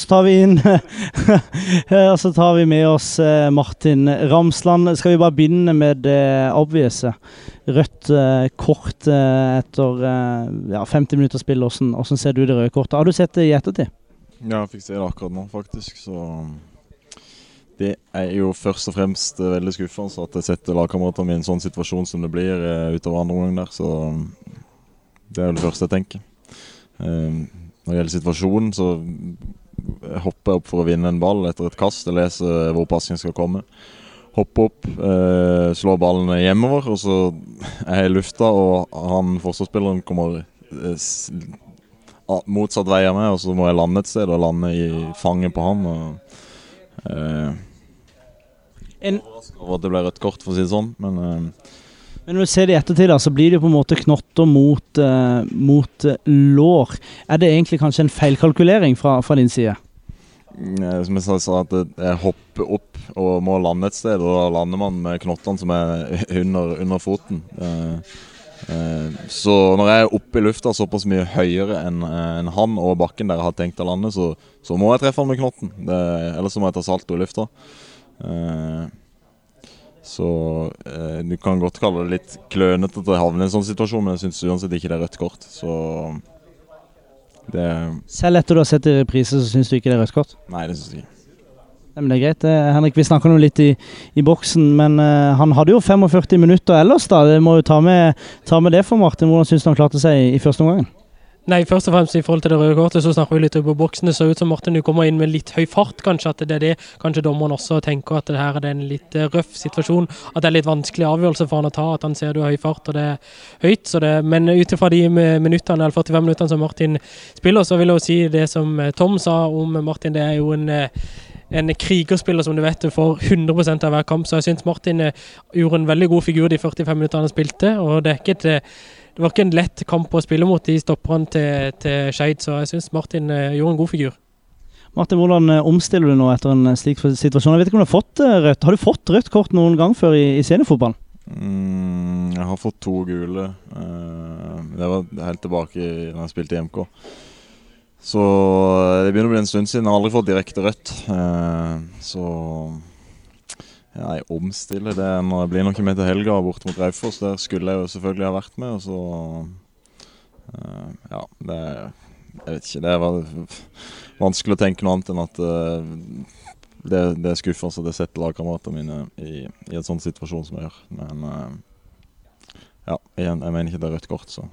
Så tar vi inn Og så tar vi med oss eh, Martin Ramsland. Skal vi bare begynne med det obviouse? Rødt eh, kort eh, etter ja, 50 minutter spill. Hvordan, hvordan ser du det røde kortet? Har du sett det i ettertid? Ja, jeg fikk se det akkurat nå, faktisk. Så det er jo først og fremst veldig skuffende at jeg setter lagkameratene mine i en sånn situasjon som det blir utover andre omgang der. Så det er jo det første jeg tenker. Når det gjelder situasjonen, så hopper opp for å vinne en ball etter et kast. Jeg leser hvor passingen skal komme. Hoppe opp, eh, slå ballen hjemover, og så er jeg i lufta, og han forsvarsspilleren kommer eh, motsatt vei av meg, og så må jeg lande et sted og lande i fanget på han. Og, eh, en over at det ble rødt kort, for å si det sånn, men eh, men når du ser det i ettertid, så blir det på en måte knotter mot, uh, mot uh, lår. Er det egentlig kanskje en feilkalkulering fra, fra din side? Mm, som jeg sa, at jeg hopper opp og må lande et sted, og da lander man med knottene som er under, under foten. Uh, så når jeg er oppe i lufta såpass mye høyere enn en han og bakken der jeg har tenkt å lande, så, så må jeg treffe han med knotten. Det, ellers må jeg ta salto i lufta. Så eh, du kan godt kalle det litt klønete at jeg havner i en sånn situasjon, men jeg syns uansett ikke det er rødt kort. Så det Selv etter du har sett i reprise, så syns du ikke det er rødt kort? Nei, det syns jeg ikke. Men det er greit. Eh, Henrik, vi snakka nå litt i, i, boksen, men uh, han hadde jo 45 minutter ellers, da. Det må jo ta med, ta med det for Martin. Hvordan syns du han klarte seg i, i første omgang? Nei, først og fremst i forhold til det røde kortet, så snakker vi litt på boksen. Det ser ut som Martin du kommer inn med litt høy fart, kanskje. At det er det kanskje dommeren også tenker, at det her er en litt eh, røff situasjon. At det er litt vanskelig avgjørelse for han å ta, at han ser du har høy fart og det er høyt. Det, men ut ifra de minuttene, eller 45 minuttene som Martin spiller, så vil jeg jo si det som eh, Tom sa om Martin. Det er jo en eh, en krigerspiller som du vet får 100% av hver kamp. Så jeg syns Martin gjorde en veldig god figur de 45 minuttene han spilte. og det er ikke et det var ikke en lett kamp å spille mot de stopperne til, til Skeid, så jeg syns Martin uh, gjorde en god figur. Martin, Hvordan omstiller du nå etter en slik situasjon? Jeg vet ikke om du Har fått rødt Har du fått rødt kort noen gang før i, i seniorfotballen? Mm, jeg har fått to gule. det var helt tilbake da jeg spilte i MK. Så det begynner å bli en stund siden. Jeg har aldri fått direkte rødt. så Nei, omstille det når jeg blir nok med til helga bort mot Raufoss. Der skulle jeg jo selvfølgelig ha vært med. Og så uh, Ja, det Jeg vet ikke. Det var vanskelig å tenke noe annet enn at uh, det, det, er skuffende at jeg setter lagkameratene mine i, i en sånn situasjon som jeg gjør. Men ja, igjen, jeg mener ikke det er rødt kort, så